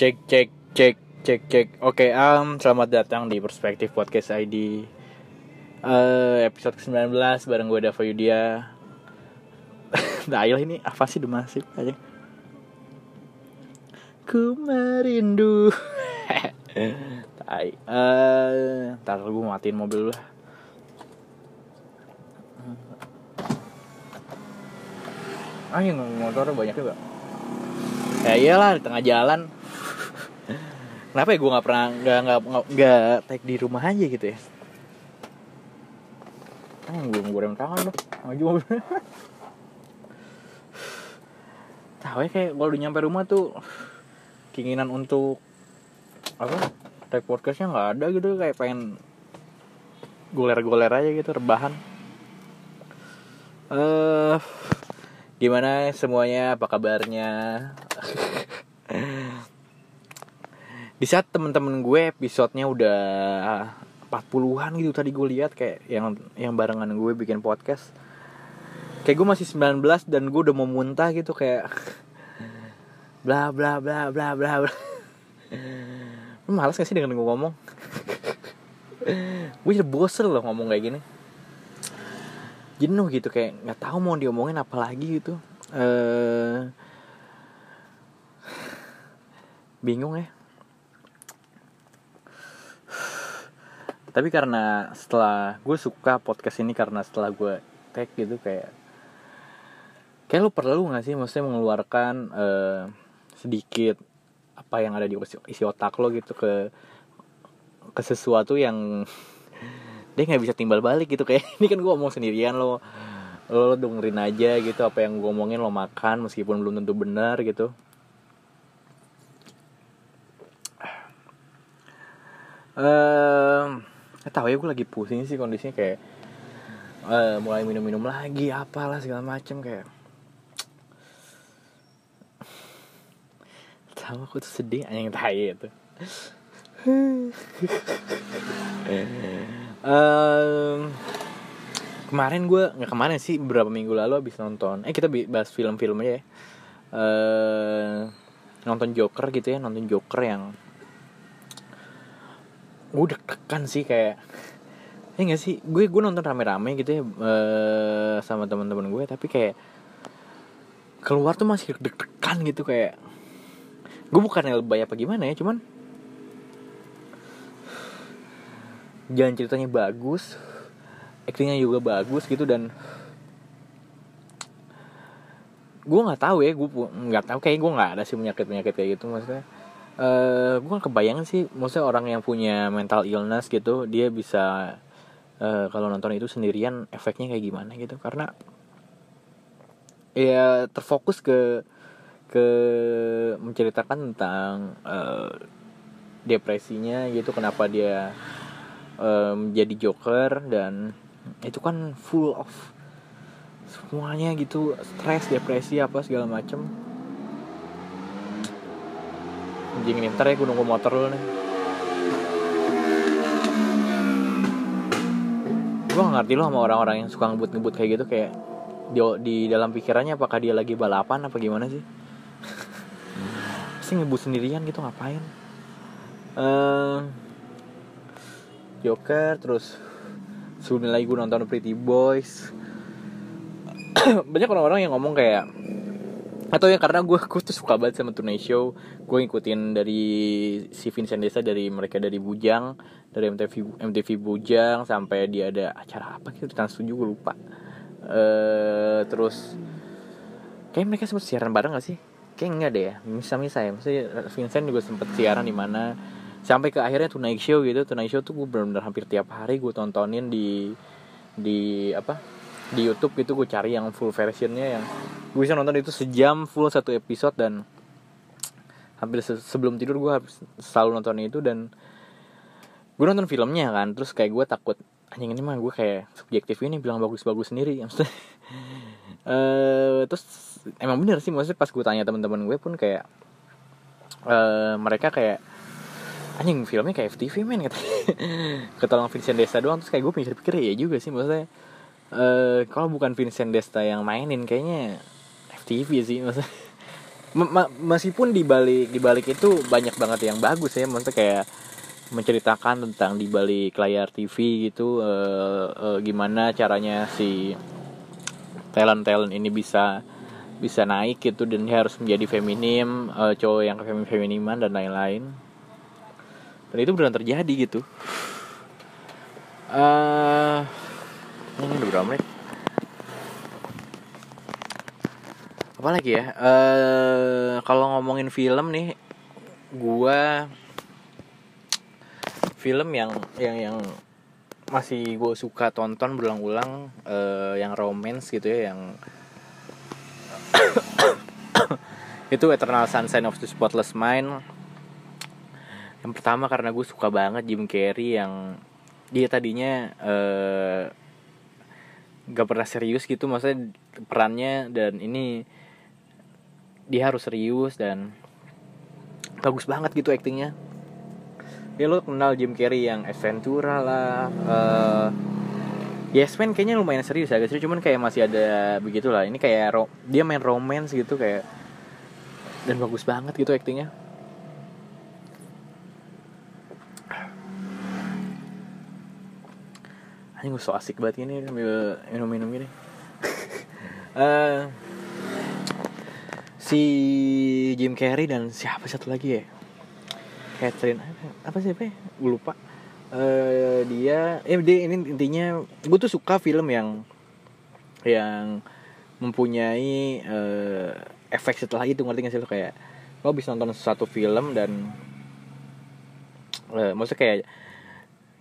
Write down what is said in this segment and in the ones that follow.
Cek cek cek cek cek. Oke, um, selamat datang di Perspektif Podcast ID. Eh episode ke-19 bareng gue Dava Yudia. Nah, ini apa sih demasif aja. Ku merindu. Tai. Eh, ntar gue matiin mobil lah. Ah, yang motor banyak juga. Ya iyalah di tengah jalan. Kenapa ya gue nggak pernah nggak nggak nggak- take di rumah aja gitu ya? Ah, belum gue rem tangan loh, maju mobil. Tahu ya kayak kalau udah nyampe rumah tuh keinginan untuk apa take podcastnya nggak ada gitu kayak pengen goler-goler aja gitu rebahan. Eh gimana semuanya apa kabarnya? di saat temen-temen gue episodenya udah 40-an gitu tadi gue lihat kayak yang yang barengan gue bikin podcast. Kayak gue masih 19 dan gue udah mau muntah gitu kayak bla bla bla bla bla bla. Lu malas gak sih dengan gue ngomong? Gue jadi bosen loh ngomong kayak gini. Jenuh gitu kayak nggak tahu mau diomongin apa lagi gitu. Eh bingung ya tapi karena setelah gue suka podcast ini karena setelah gue tag gitu kayak kayak lu perlu nggak sih maksudnya mengeluarkan eh, sedikit apa yang ada di isi, otak lo gitu ke ke sesuatu yang dia nggak bisa timbal balik gitu. Kayak ini kan gue ngomong sendirian lo lo dengerin aja gitu apa yang gue omongin lo makan meskipun belum tentu benar gitu. Eh nggak tahu ya gue lagi pusing sih kondisinya kayak eh, mulai minum-minum lagi apalah segala macem kayak tahu aku tuh sedih anjing tai itu. Em, kemarin gue nggak kemarin sih beberapa minggu lalu abis nonton eh kita bahas film-film aja ya. Eh nonton Joker gitu ya nonton Joker yang gue deg-degan sih kayak ya nggak sih? Gue gue nonton rame-rame gitu ya eh, sama teman-teman gue tapi kayak keluar tuh masih deg-degan gitu kayak gue bukan lebay apa gimana ya cuman jalan ceritanya bagus aktingnya juga bagus gitu dan gue nggak tahu ya gue nggak tahu kayak gue nggak ada sih penyakit penyakit kayak gitu maksudnya eh gue kan kebayang sih. Maksudnya orang yang punya mental illness gitu dia bisa eh, kalau nonton itu sendirian efeknya kayak gimana gitu. Karena ya terfokus ke ke menceritakan tentang eh, depresinya gitu kenapa dia menjadi joker dan itu kan full of semuanya gitu. Stres depresi apa segala macem anjing ini ntar ya gue nunggu motor dulu nih. Gue gak ngerti loh sama orang-orang yang suka ngebut-ngebut kayak gitu kayak di, di dalam pikirannya apakah dia lagi balapan apa gimana sih? Pasti ngebut sendirian gitu ngapain? Eh Joker terus sebelumnya lagi gue nonton Pretty Boys. Banyak orang-orang yang ngomong kayak atau ya karena gue gue tuh suka banget sama Tonight Show. Gue ngikutin dari si Vincent Desa dari mereka dari Bujang dari MTV MTV Bujang sampai dia ada acara apa gitu Trans 7 gue lupa. Eh terus kayak mereka sempat siaran bareng gak sih? Kayak enggak deh ya misa misa ya. Maksudnya Vincent juga sempet siaran di mana sampai ke akhirnya Tonight Show gitu. Tonight Show tuh gue benar-benar hampir tiap hari gue tontonin di di apa di YouTube gitu. Gue cari yang full versionnya yang gue bisa nonton itu sejam full satu episode dan hampir se- sebelum tidur gue selalu nonton itu dan gue nonton filmnya kan. Terus kayak gue takut anjing ini mah gue kayak subjektif ini bilang bagus-bagus sendiri. Maksudnya eh terus emang bener sih maksudnya pas gue tanya teman-teman gue pun kayak eh mereka kayak anjing filmnya kayak FTV men kata ketolong Vincent Desta doang. Terus kayak gue pikir-pikir ya juga sih maksudnya eh kalau bukan Vincent Desta yang mainin kayaknya FTV sih maksudnya. Ma- meskipun di balik di balik itu banyak banget yang bagus ya maksudnya kayak menceritakan tentang di balik layar TV gitu eh, eh, gimana caranya si talent talent ini bisa bisa naik gitu dan dia harus menjadi feminim eh, cowok yang feminim feminiman dan lain-lain. Dan itu benar terjadi gitu. Eh ini udah berapa apa lagi ya? Eh kalau ngomongin film nih gua film yang yang yang masih gue suka tonton berulang-ulang eh, yang romance gitu ya yang itu Eternal Sunshine of the Spotless Mind. Yang pertama karena gue suka banget Jim Carrey yang dia tadinya eh, gak pernah serius gitu maksudnya perannya dan ini dia harus serius dan bagus banget gitu aktingnya. Ya lo kenal Jim Carrey yang Ace Ventura lah uh, Yes Man kayaknya lumayan serius agak serius cuman kayak masih ada begitulah. Ini kayak ro dia main romance gitu kayak dan bagus banget gitu aktingnya. Anjing gue so asik banget ini minum-minum gini. Eh, Si Jim Carrey dan siapa satu lagi ya? Catherine apa, sih apa ya? gue lupa. Eh dia eh dia ini intinya gue tuh suka film yang yang mempunyai eh, efek setelah itu ngerti gak sih lo? Kayak lo bisa nonton satu film dan eh, maksudnya kayak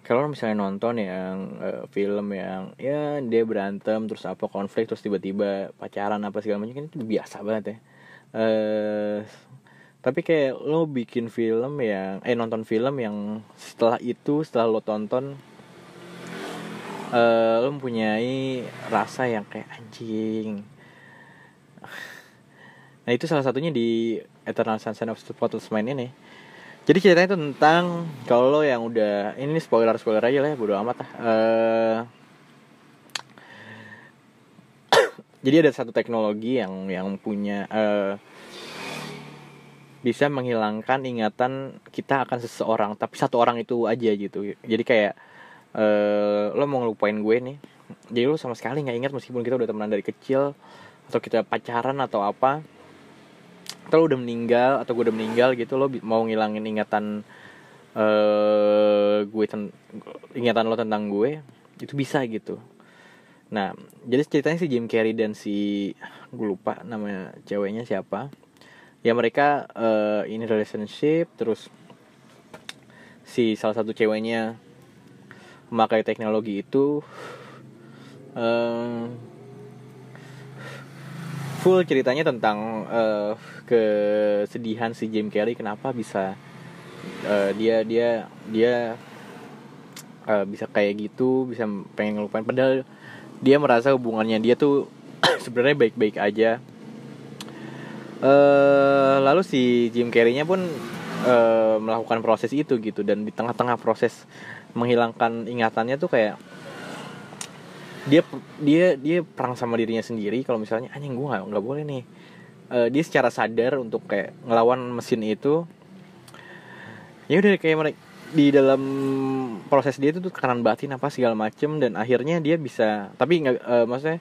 kalau misalnya nonton yang eh, film yang ya dia berantem terus apa konflik terus tiba-tiba pacaran apa segala macam kan itu biasa banget ya eh tapi kayak lo bikin film yang eh nonton film yang setelah itu setelah lo tonton eh lo mempunyai rasa yang kayak anjing. Nah itu salah satunya di Eternal Sunshine of the Spotless Mind ini. Jadi ceritanya itu tentang kalau lo yang udah ini spoiler spoiler aja lah ya bodo amat lah. Eh, jadi ada satu teknologi yang yang punya eh, bisa menghilangkan ingatan kita akan seseorang tapi satu orang itu aja gitu. Jadi kayak eh lo mau ngelupain gue nih jadi lo sama sekali nggak ingat meskipun kita udah temenan dari kecil atau kita pacaran atau apa atau lo udah meninggal atau gue udah meninggal gitu lo mau ngilangin ingatan eh gue ingatan lo tentang gue itu bisa gitu nah jadi ceritanya si Jim Carrey dan si gue lupa nama ceweknya siapa. Ya mereka eh, ini relationship terus si salah satu ceweknya memakai teknologi itu em, full ceritanya tentang eh, kesedihan si Jim Carrey kenapa bisa eh, dia dia dia eh, bisa kayak gitu bisa pengen ngelupain. Padahal dia merasa hubungannya dia tuh sebenarnya baik-baik aja. Eh lalu si Jim Carrey-nya pun eh, melakukan proses itu gitu. Dan di tengah-tengah proses menghilangkan ingatannya tuh kayak dia dia dia perang sama dirinya sendiri. Kalau misalnya anjing gue nggak boleh nih. Eh, dia secara sadar untuk kayak ngelawan mesin itu ya udah kayak mereka di dalam proses dia itu tuh tekanan batin apa segala macem dan akhirnya dia bisa tapi nggak eh, maksudnya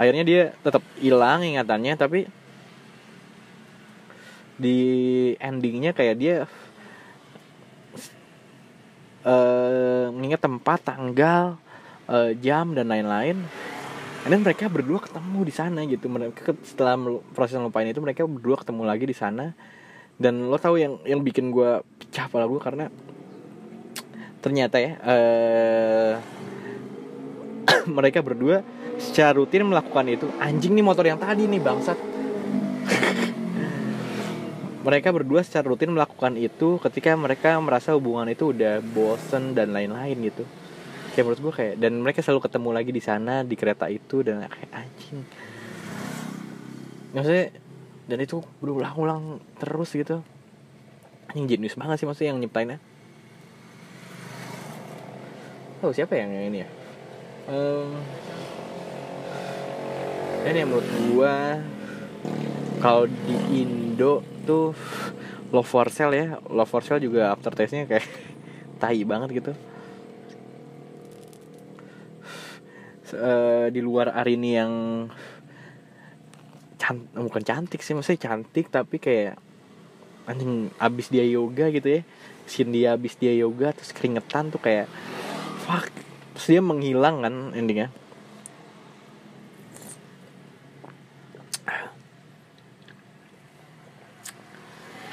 akhirnya dia tetap hilang ingatannya tapi di endingnya kayak dia eh mengingat tempat tanggal eh, jam dan lain-lain. Dan mereka berdua ketemu di sana gitu. Mereka setelah proses ngelupain itu mereka berdua ketemu lagi di sana. Dan lo tahu yang yang bikin gue pecah pala gue karena ternyata ya eh mereka berdua secara rutin melakukan itu. Anjing nih motor yang tadi nih bangsat. Mereka berdua secara rutin melakukan itu ketika mereka merasa hubungan itu udah bosen dan lain-lain gitu. Kayak menurut gue kayak dan mereka selalu ketemu lagi di sana di kereta itu dan kayak anjing. Maksudnya dan itu berulang-ulang terus gitu. Anjing jenius banget sih maksudnya yang nyiptainnya oh siapa yang ini ya? Em, ini yang menurut gua kalau di Indo tuh Love for Sale ya. Love for Sale juga aftertaste-nya kayak tai banget gitu. Uh, di luar Arini yang can bukan cantik sih maksudnya cantik tapi kayak anjing abis dia yoga gitu ya. Dia abis dia yoga terus keringetan tuh kayak fuck. Terus dia menghilang kan endingnya.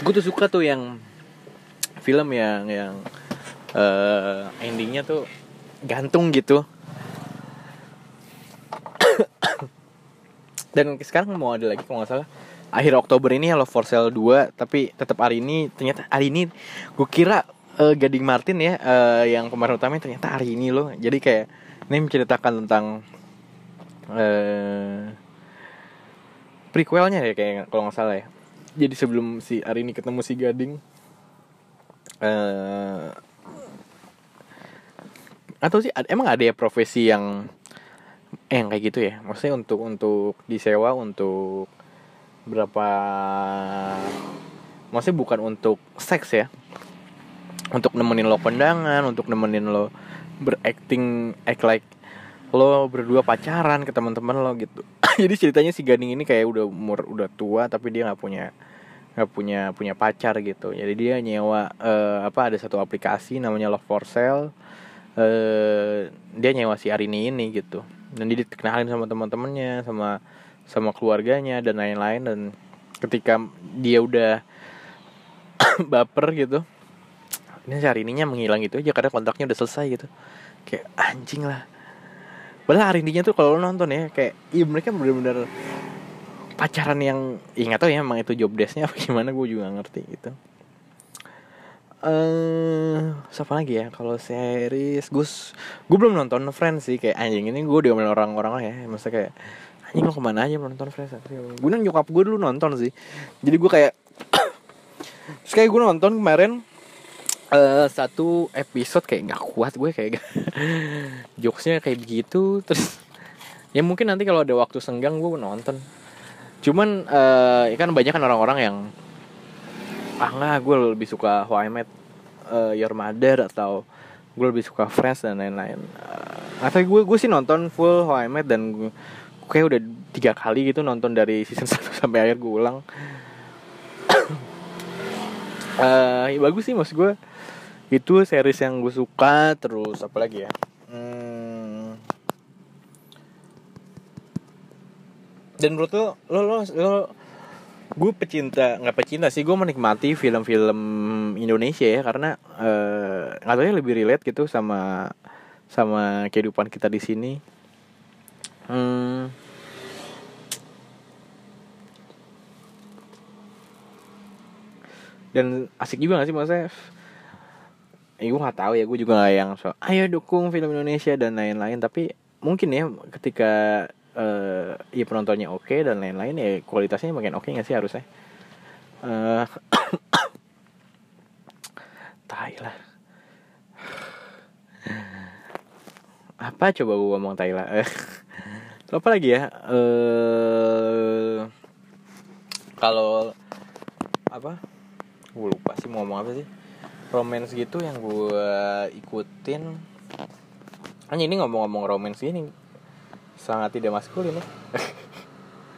Gue tuh suka tuh yang film yang yang uh, endingnya tuh gantung gitu. Dan sekarang mau ada lagi kalau nggak salah. Akhir Oktober ini Love for Sale 2 tapi tetap hari ini ternyata hari ini gue kira uh, Gading Martin ya uh, yang pemeran utama ternyata hari ini loh. Jadi kayak ini menceritakan tentang uh, prequelnya ya kayak kalau nggak salah ya. Jadi sebelum si hari ini ketemu si Gading uh, atau sih emang ada ya profesi yang eh yang kayak gitu ya? Maksudnya untuk untuk disewa untuk berapa maksudnya bukan untuk seks ya untuk nemenin lo kondangan untuk nemenin lo berakting act like lo berdua pacaran ke teman-teman lo gitu. Jadi ceritanya si Ganing ini kayak udah umur udah tua tapi dia nggak punya nggak punya punya pacar gitu. Jadi dia nyewa uh, apa ada satu aplikasi namanya Love for Sale. Uh, dia nyewa si Arini ini gitu. Dan dia dikenalin sama teman-temannya sama sama keluarganya dan lain-lain. Dan ketika dia udah baper gitu ini hari ininya menghilang gitu aja karena kontaknya udah selesai gitu. Kayak anjing lah. Padahal hari ininya tuh kalau nonton ya kayak iya mereka bener-bener pacaran yang ya nggak tahu ya emang itu job desknya apa gimana gue juga ngerti gitu. Eh uh, lagi ya kalau series gus gue belum nonton Friends sih kayak anjing ini gue diomelin orang-orang ya. Maksudnya kayak anjing lo ke mana aja nonton Friends? Gue nang nyokap gue dulu nonton sih. Jadi gue kayak terus kayak gue nonton kemarin uh, satu episode kayak nggak kuat gue kayak jokesnya kayak begitu. Terus ya mungkin nanti kalau ada waktu senggang gue nonton. Cuman uh, ya kan banyak kan orang-orang yang ah nggak gue lebih suka How I Met uh, Your Mother atau gue lebih suka Friends dan lain-lain. Uh, atau gue gue sih nonton full How I Met dan gue kayak udah tiga kali gitu nonton dari season 1 sampai akhir gue ulang. Uh, ya bagus sih maksud gue itu series yang gue suka terus apa lagi ya hmm. dan menurut lo lo lo, lo gue pecinta nggak pecinta sih gue menikmati film-film Indonesia ya karena uh, nggak tahu ya lebih relate gitu sama sama kehidupan kita di sini hmm. dan asik juga gak sih maksudnya eh, gue nggak tahu ya gue juga yang so ayo dukung film Indonesia dan lain-lain. Tapi mungkin ya ketika uh, ya penontonnya oke okay dan lain-lain ya kualitasnya makin oke okay nggak sih harusnya? Uh, tai apa coba gue ngomong tai lah? Apa lagi ya? Uh, kalau apa? Gue lupa sih mau ngomong apa sih romance gitu yang gue ikutin. Hanya ini ngomong-ngomong romance gini sangat tidak maskulin ya.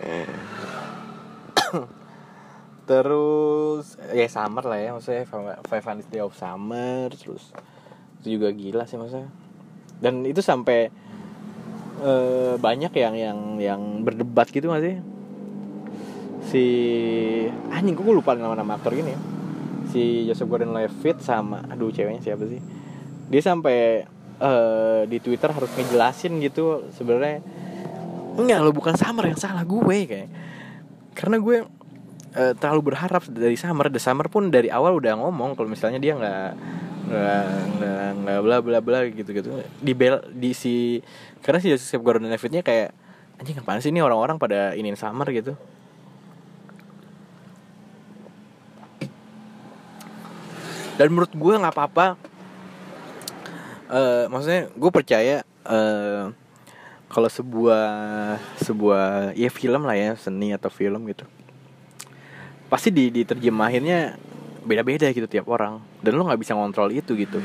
Terus ya summer lah ya maksudnya Five Hundred Day of Summer terus itu juga gila sih maksudnya. Dan itu sampai uh, banyak yang yang yang berdebat gitu gak sih? Si anjing gue lupa nama-nama aktor gini ya si Joseph Gordon-Levitt sama aduh ceweknya siapa sih? Dia sampai uh, di Twitter harus ngejelasin gitu sebenarnya. Enggak lo bukan Summer yang salah gue kayak. Karena gue uh, terlalu berharap dari Summer. The Summer pun dari awal udah ngomong kalau misalnya dia nggak nggak nggak bla bla bla gitu gitu di bel di si karena si Joseph Gordon Levittnya kayak anjing apaan sih ini orang-orang pada iniin Summer gitu dan menurut gue nggak apa-apa. Uh, maksudnya gue percaya uh, kalau sebuah sebuah ya film lah ya seni atau film gitu. Pasti di diterjemahinnya beda-beda gitu tiap orang. Dan lo nggak bisa ngontrol itu gitu.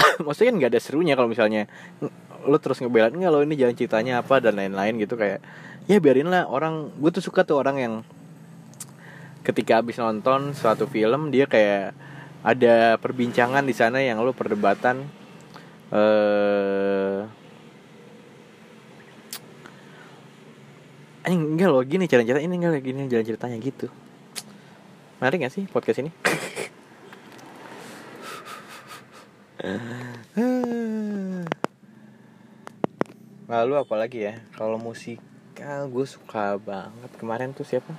Maksudnya kan nggak ada serunya kalau misalnya lo terus ngebelain nggak lo ini jangan ceritanya apa? dan lain-lain gitu kayak ya biarin lah orang gue tuh suka tuh orang yang ketika habis nonton suatu film dia kayak ada perbincangan di sana yang lo perdebatan eh ini enggak loh gini jalan cerita ini enggak gini jalan ceritanya gitu. Menarik gak sih podcast ini? Lalu apalagi ya? Kalau musikal gue suka banget. Kemarin tuh siapa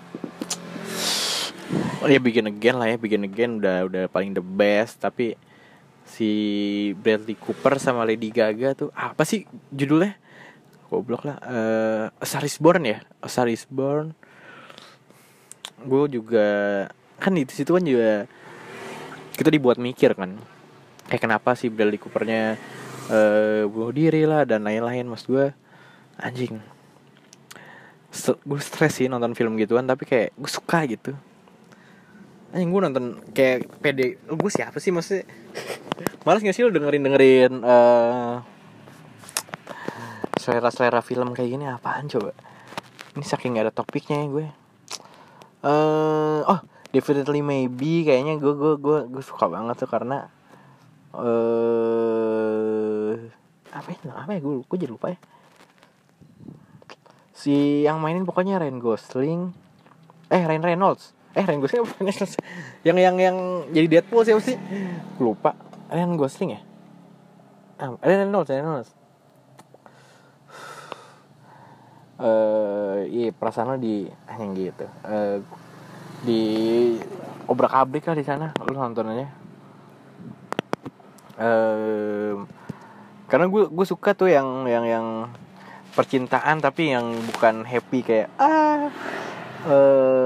oh ya Begin Again lah ya Begin Again udah udah paling the best. Tapi si Bradley Cooper sama Lady Gaga tuh apa sih judulnya? Goblok lah. Uh, A Star Is Born ya? Is Born gue juga kan di situ kan juga kita dibuat mikir kan. Kayak kenapa sih Bradley Coopernya uh, bunuh diri lah dan lain-lain. Mas gue anjing. Gue stres sih nonton film gituan tapi kayak gue suka gitu anjing gue nonton kayak pede gue siapa sih maksudnya? Malas gak sih lo dengerin dengerin uh, selera selera film kayak gini? Apaan coba? Ini saking gak ada topiknya ya gue. Uh, oh definitely maybe kayaknya gue gue gue gue suka banget tuh karena eh apa ya? Apa ya? Gue gue jadi lupa ya. Si yang mainin pokoknya Ryan Gosling. Eh Ryan Reynolds eh Ryan Gosling apa yang yang yang jadi Deadpool siapa sih? Lupa. Ryan Gosling ya? Ah, Ryan Reynolds Ryan Reynolds. Eh uh, iya perasaan di ah, yang gitu. Uh, di obrak abrik lah di sana. Lu nontonannya um, karena gue gue suka tuh yang yang yang percintaan tapi yang bukan happy kayak ah uh,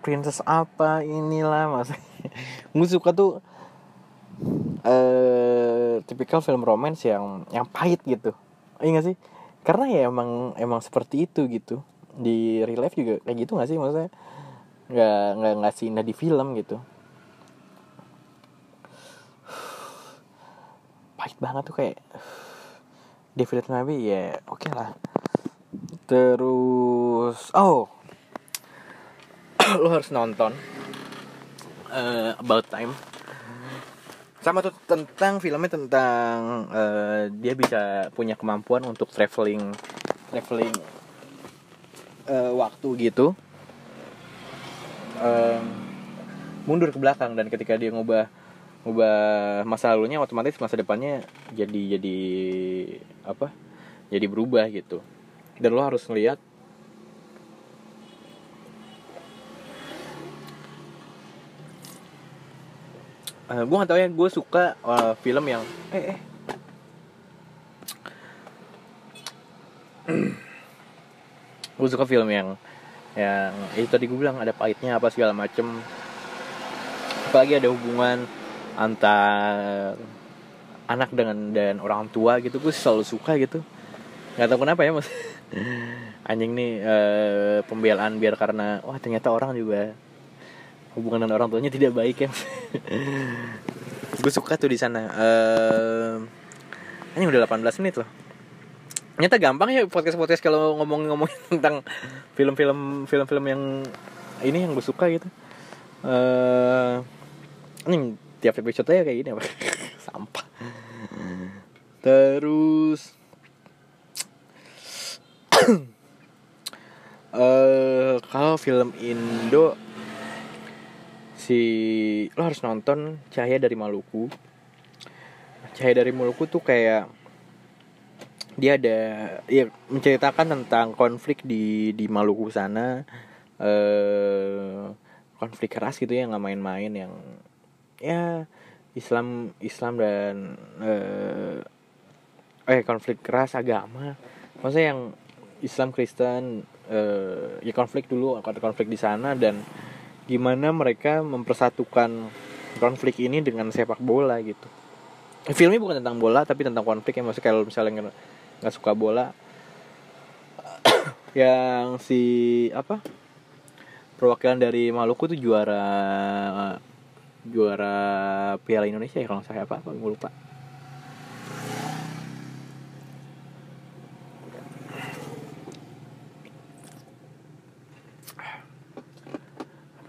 princess apa inilah mas? Gue suka tuh uh, tipikal film romance yang yang pahit gitu. Iya gak sih? Karena ya emang emang seperti itu gitu. Di real life juga kayak gitu gak sih maksudnya? Nggak nggak nggak indah di film gitu. Pahit banget tuh kayak David Nabi ya oke okay lah. Terus oh lo harus nonton. Uh, About Time. Sama tuh tentang filmnya tentang uh, dia bisa punya kemampuan untuk traveling traveling uh, waktu gitu. Um, mundur ke belakang dan ketika dia ngubah ngubah masa lalunya otomatis masa depannya jadi jadi apa jadi berubah gitu. Dan lo harus ngeliat uh, gue gak tau ya gue suka uh, film yang eh eh. Gue suka film yang yang itu tadi gue bilang ada pahitnya apa segala macem. Apalagi ada hubungan antar anak dengan dan orang tua gitu gue selalu suka gitu. Nggak tahu kenapa ya mas. Anjing nih uh, pembelaan biar karena wah ternyata orang juga hubungan dengan orang tuanya tidak baik ya. Gue suka tuh di sana uh, ini udah 18 menit loh. Ternyata gampang ya podcast podcast kalau ngomong ngomong tentang film-film film-film yang ini yang gue suka gitu. Uh, ini tiap episode aja kayak gini apa? Sampah. Terus uh, kalau film Indo si lo harus nonton Cahaya dari Maluku. Cahaya dari Maluku tuh kayak dia ada ya menceritakan tentang konflik di di Maluku sana. Eh konflik keras gitu ya nggak main-main yang ya Islam Islam dan eh, eh konflik keras agama. Maksudnya yang Islam Kristen eh, ya konflik dulu ada konflik di sana dan gimana mereka mempersatukan konflik ini dengan sepak bola gitu. Filmnya bukan tentang bola tapi tentang konflik ya. Maksudnya kalau misalnya nggak suka bola yang si apa perwakilan dari Maluku tuh juara juara Piala Indonesia ya kalau salah apa apa gue lupa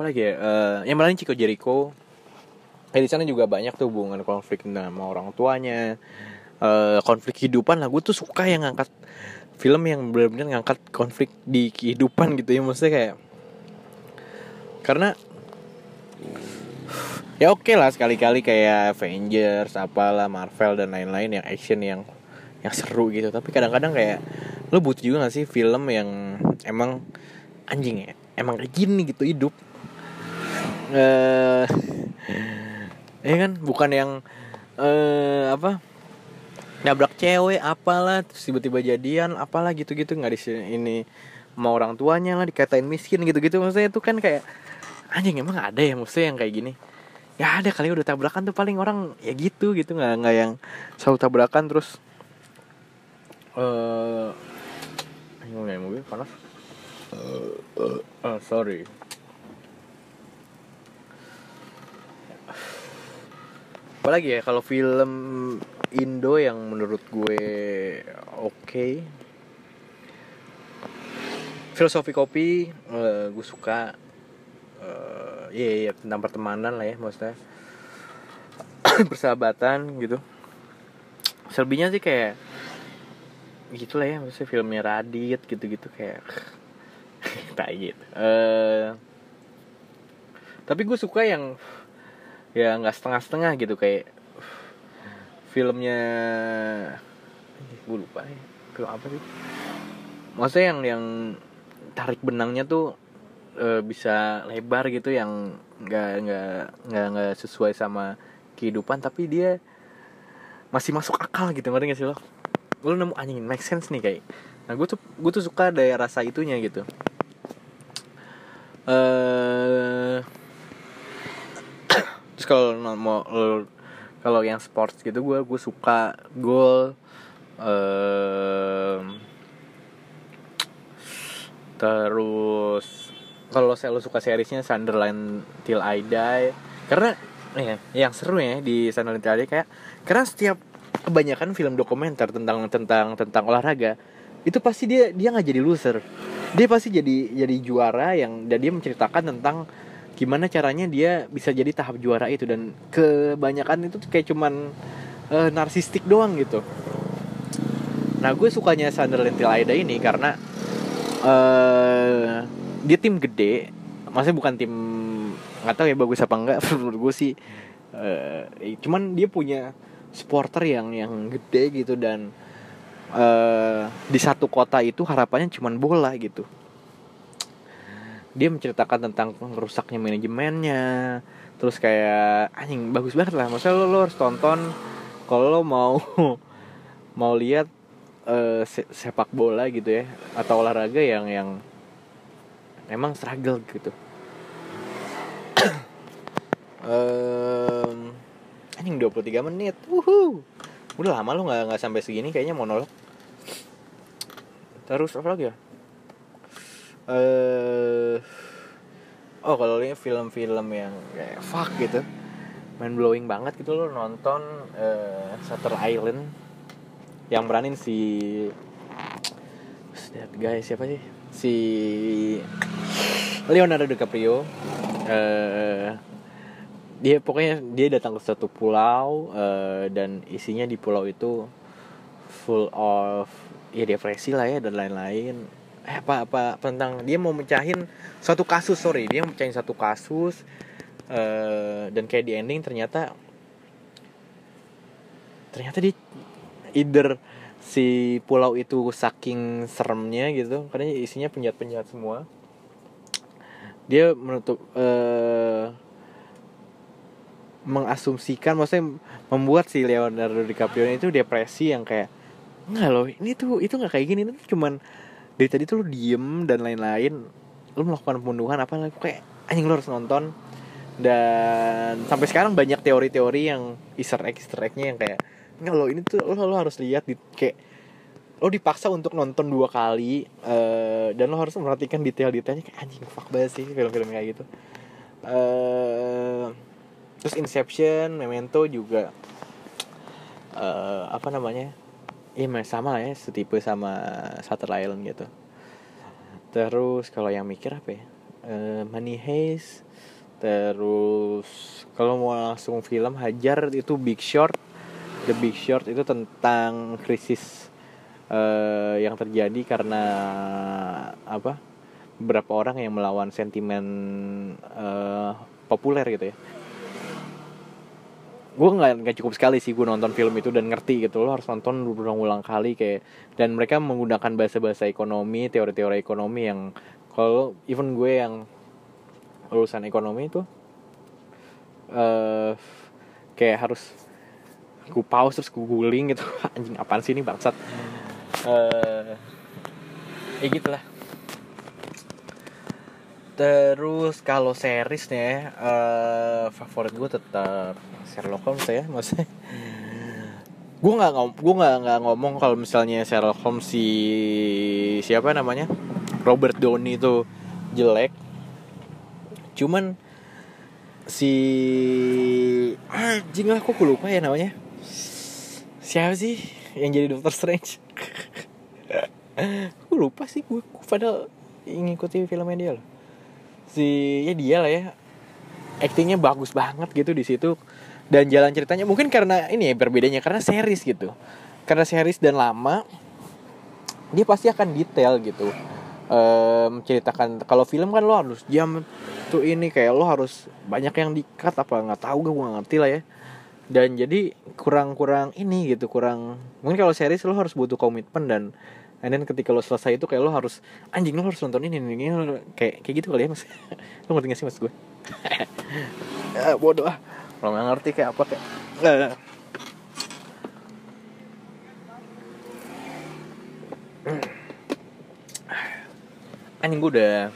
apalagi ya? Eh, yang paling Chico Jericho. Kayak di sana juga banyak tuh hubungan konflik sama orang tuanya. Eh, konflik kehidupan lah. Gue tuh suka yang ngangkat film yang benar-benar ngangkat konflik di kehidupan gitu ya. Maksudnya kayak karena ya oke lah sekali-kali kayak Avengers apalah Marvel dan lain-lain yang action yang yang seru gitu. Tapi kadang-kadang kayak lo butuh juga gak sih film yang emang anjing ya emang kayak gini gitu hidup eh ya kan? Bukan yang eh apa? Nabrak cewek apalah terus tiba-tiba jadian apalah gitu-gitu. Nggak di sini ini mau orang tuanya lah dikatain miskin gitu-gitu. Maksudnya itu kan kayak anjing emang ada ya maksudnya yang kayak gini? Ya ada kali udah tabrakan tuh paling orang ya gitu gitu. Nggak nggak yang selalu tabrakan terus eh uh, mobil panas. Uh, sorry apalagi ya kalau film Indo yang menurut gue oke. Filosofi kopi eh, gue suka eh, iya iya tentang pertemanan lah ya maksudnya. Persahabatan gitu. Selebihnya sih kayak gitu lah ya maksudnya filmnya Radit gitu-gitu kayak tak gitu. Eh tapi gue suka yang ya nggak setengah-setengah gitu kayak filmnya gue lupa ya film apa sih? Maksudnya yang yang tarik benangnya tuh e, bisa lebar gitu yang nggak nggak nggak nggak sesuai sama kehidupan tapi dia masih masuk akal gitu ngerti gak sih lo? Lo nemu anjing make sense nih kayak. Nah gue tuh gue tuh suka daya rasa itunya gitu. Eh terus kalau mau kalau yang sports gitu gue gue suka gol um, terus kalau saya lo suka seriesnya Sunderland Till I Die. Karena ya yang seru ya di Sunderland Till I Die kayak karena setiap kebanyakan film dokumenter tentang tentang tentang olahraga itu pasti dia dia nggak jadi loser. Dia pasti jadi jadi juara yang dan dia menceritakan tentang gimana caranya dia bisa jadi tahap juara itu? Dan kebanyakan itu kayak cuman uh, narsistik doang gitu. Nah gue sukanya Sunderland Die ini karena uh, dia tim gede. Maksudnya bukan tim nggak tahu ya bagus apa enggak menurut gue sih. Uh, cuman dia punya supporter yang yang gede gitu dan uh, di satu kota itu harapannya cuman bola gitu dia menceritakan tentang rusaknya manajemennya. Terus kayak anjing bagus banget lah. Maksudnya lo, lo harus tonton kalau lo mau mau lihat uh, sepak bola gitu ya atau olahraga yang yang emang struggle gitu. Um, anjing 23 menit. Uhu udah lama lo nggak nggak sampai segini kayaknya monolog. Terus apa lagi ya eh oh kalau ini film-film yang kayak fuck gitu main blowing banget gitu lo nonton uh, Shutter Island. Yang beranin si that guy? Siapa sih? Si Leonardo DiCaprio. Uh, dia pokoknya dia datang ke satu pulau uh, dan isinya di pulau itu full of ya depresi lah ya dan lain-lain eh apa apa tentang dia mau mecahin satu kasus sorry. Dia mau mecahin satu kasus uh, dan kayak di ending ternyata ternyata di either si pulau itu saking seremnya gitu karena isinya penjahat-penjahat semua. Dia menutup uh, mengasumsikan maksudnya membuat si Leonardo DiCaprio itu depresi yang kayak nggak loh ini tuh itu nggak kayak gini itu cuman dari tadi tuh lu diem dan lain-lain. Lu melakukan pembunuhan apa kayak anjing lu harus nonton. Dan sampai sekarang banyak teori-teori yang easter egg easter eggnya yang kayak nggak lo ini tuh lo, lo harus lihat di kayak lo dipaksa untuk nonton dua kali uh, dan lo harus memperhatikan detail-detailnya. Kayak anjing fuck banget sih film-film kayak gitu. Uh, terus Inception Memento juga uh, apa namanya iya sama lah ya setipe sama Shutter Island gitu. Terus kalau yang mikir apa ya? Uh, Money Heist terus kalau mau langsung film hajar itu Big Short. The Big Short itu tentang krisis uh, yang terjadi karena apa beberapa orang yang melawan sentimen uh, populer gitu ya gue nggak nggak cukup sekali sih gue nonton film itu dan ngerti gitu. Lo harus nonton berulang-ulang kali kayak dan mereka menggunakan bahasa-bahasa ekonomi teori-teori ekonomi yang kalau even gue yang lulusan ekonomi itu uh, kayak harus gue pause terus gue guling gitu. Anjing apaan sih ini bangsat? Uh, ya gitulah terus kalau seriesnya uh, favorit gue tetap Sherlock Holmes ya maksudnya. Gue nggak ngom gue nggak nggak ngomong kalau misalnya Sherlock Holmes si siapa namanya? Robert Downey itu jelek. Cuman si anjing lah kok lupa ya namanya? Siapa sih yang jadi Doctor Strange? Gue lupa sih gue, padahal ngikuti filmnya dia loh si ya dia lah ya. Actingnya bagus banget gitu di situ. Dan jalan ceritanya mungkin karena ini ya berbedanya karena series gitu. Karena series dan lama dia pasti akan detail gitu. Um, kalau film kan lo harus jam tuh ini kayak lo harus banyak yang dikat apa nggak tahu gue nggak ngerti lah ya. Dan jadi kurang-kurang ini gitu kurang mungkin kalau series lo harus butuh komitmen dan and then ketika lo selesai itu kayak lo harus anjing lo harus nonton ini ini, ini. Kayak kayak gitu kali ya mas. Lo ngerti gak sih mas gue? Ya, bodoh ah. Kalau nggak ngerti kayak apa kayak. Nggak. Anjing gue udah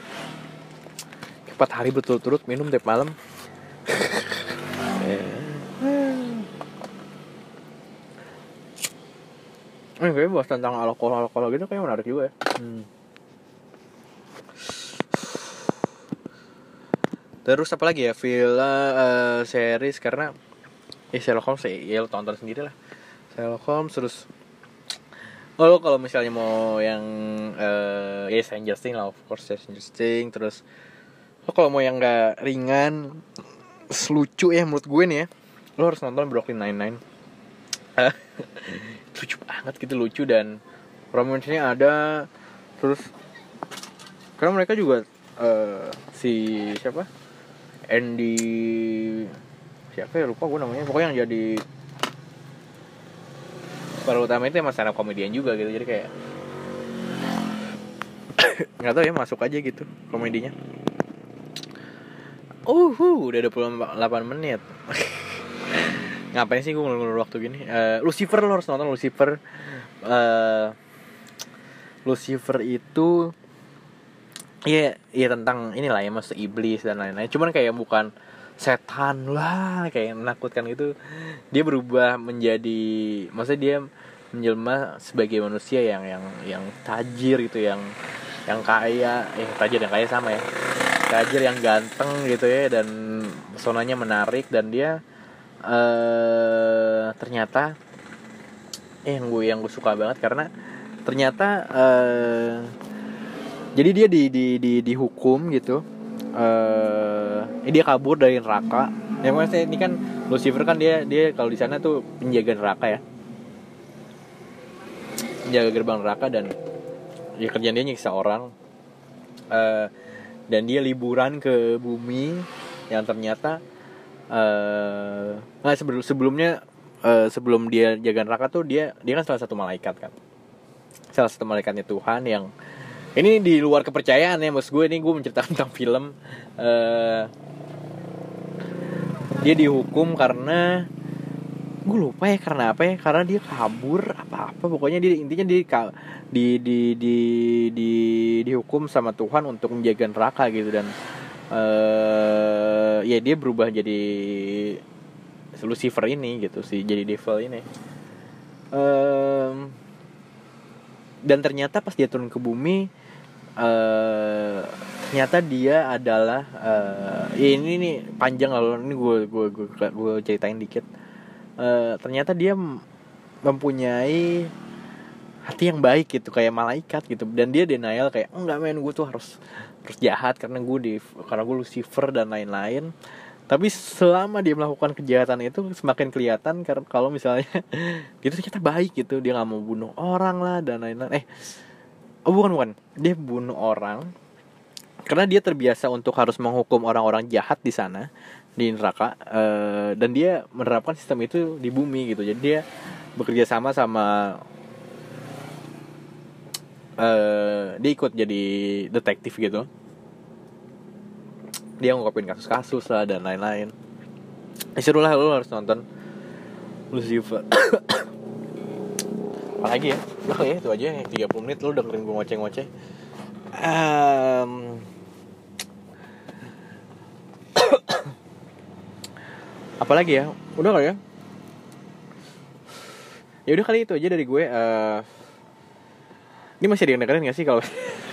empat hari berturut-turut minum tiap malam Ini kayaknya bahas tentang alkohol-alkohol gitu kayak menarik juga ya. Hmm. Terus apa lagi ya? Film uh, series karena ya Sherlock Holmes ya, ya lo tonton sendiri lah. Sherlock Holmes terus Oh lo kalau misalnya mau yang uh, ya Stranger Things lah of course Stranger Things terus lo kalau mau yang gak ringan lucu ya menurut gue nih ya lo harus nonton Brooklyn Nine Nine lucu banget gitu lucu dan romansnya ada. Terus karena mereka juga uh, si siapa? Andy siapa ya? Lupa gue namanya. Pokoknya yang jadi para utama itu emang stand komedian juga gitu. Jadi kayak nggak tahu ya masuk aja gitu komedinya. Uh udah 28 menit ngapain sih gue ngulur waktu gini uh, Lucifer lo harus nonton Lucifer uh, Lucifer itu Iya, iya tentang inilah ya maksud iblis dan lain-lain. Cuman kayak bukan setan lah kayak menakutkan gitu. Dia berubah menjadi maksudnya dia menjelma sebagai manusia yang yang yang tajir gitu, yang yang kaya, eh tajir yang kaya sama ya. Tajir yang ganteng gitu ya dan pesonanya menarik dan dia uh, ternyata eh yang gue yang gue suka banget karena ternyata uh, jadi dia di di di dihukum gitu. Uh, ini dia kabur dari neraka. Ya maksudnya ini kan Lucifer kan dia dia kalau di sana tuh penjaga neraka ya. Penjaga gerbang neraka dan ya kerjaan dia nyiksa orang. Uh, dan dia liburan ke bumi yang ternyata uh, nah sebelum sebelumnya uh, sebelum dia jaga neraka tuh dia dia kan salah satu malaikat kan. Salah satu malaikatnya Tuhan yang ini di luar kepercayaan ya mas gue ini gue menceritakan tentang film. Uh, dia dihukum karena gue lupa ya karena apa ya karena dia kabur apa apa pokoknya dia intinya dia di di di di dihukum sama Tuhan untuk menjaga neraka gitu dan uh, ya dia berubah jadi Lucifer ini gitu sih jadi devil ini. Um, dan ternyata pas dia turun ke bumi eh ternyata dia adalah eh ini nih panjang lalu ini gue gue gue gue ceritain dikit. Eh ternyata dia mempunyai hati yang baik gitu kayak malaikat gitu. Dan dia denial kayak enggak men gue tuh harus harus jahat karena gue di karena gue Lucifer dan lain-lain. Tapi selama dia melakukan kejahatan itu semakin kelihatan karena kalau misalnya dia tuh ternyata baik gitu dia nggak mau bunuh orang lah dan lain-lain. Eh oh bukan bukan. Dia bunuh orang karena dia terbiasa untuk harus menghukum orang-orang jahat di sana di neraka eh, dan dia menerapkan sistem itu di bumi gitu. Jadi dia bekerja sama sama eh dia ikut jadi detektif gitu. Dia ngungkapin kasus-kasus lah dan lain-lain. Eh, seru lah lu harus nonton Lucifer. Apalagi ya? Udah ya itu aja ya 30 menit. Lu dengerin gue ngoceh-ngoceh. Em, apalagi ya? Udah kali ya? Ya udah kali itu aja dari gue. Eh ini masih ada dengerin gak sih kalau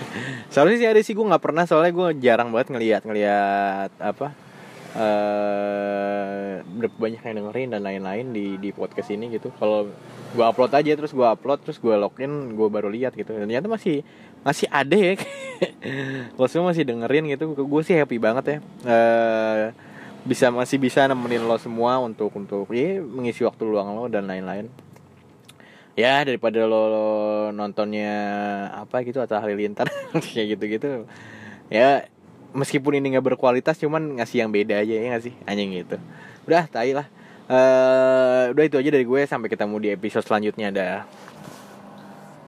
soalnya sih ada sih gue nggak pernah soalnya gue jarang banget ngelihat ngelihat apa eh berapa banyak yang dengerin dan lain-lain di di podcast ini gitu. Kalau gue upload aja terus gue upload terus gue login gue baru lihat gitu. Dan ternyata masih masih ada ya. Lo semua masih dengerin gitu gue sih happy banget ya. Eh bisa masih bisa nemenin lo semua untuk untuk ya mengisi waktu luang lo dan lain-lain ya daripada lo, lo nontonnya apa gitu atau halilintar kayak gitu gitu ya meskipun ini nggak berkualitas cuman ngasih yang beda aja ya nggak sih? Anjing gitu. Udah tai lah. Eh udah itu aja dari gue sampai ketemu di episode selanjutnya dah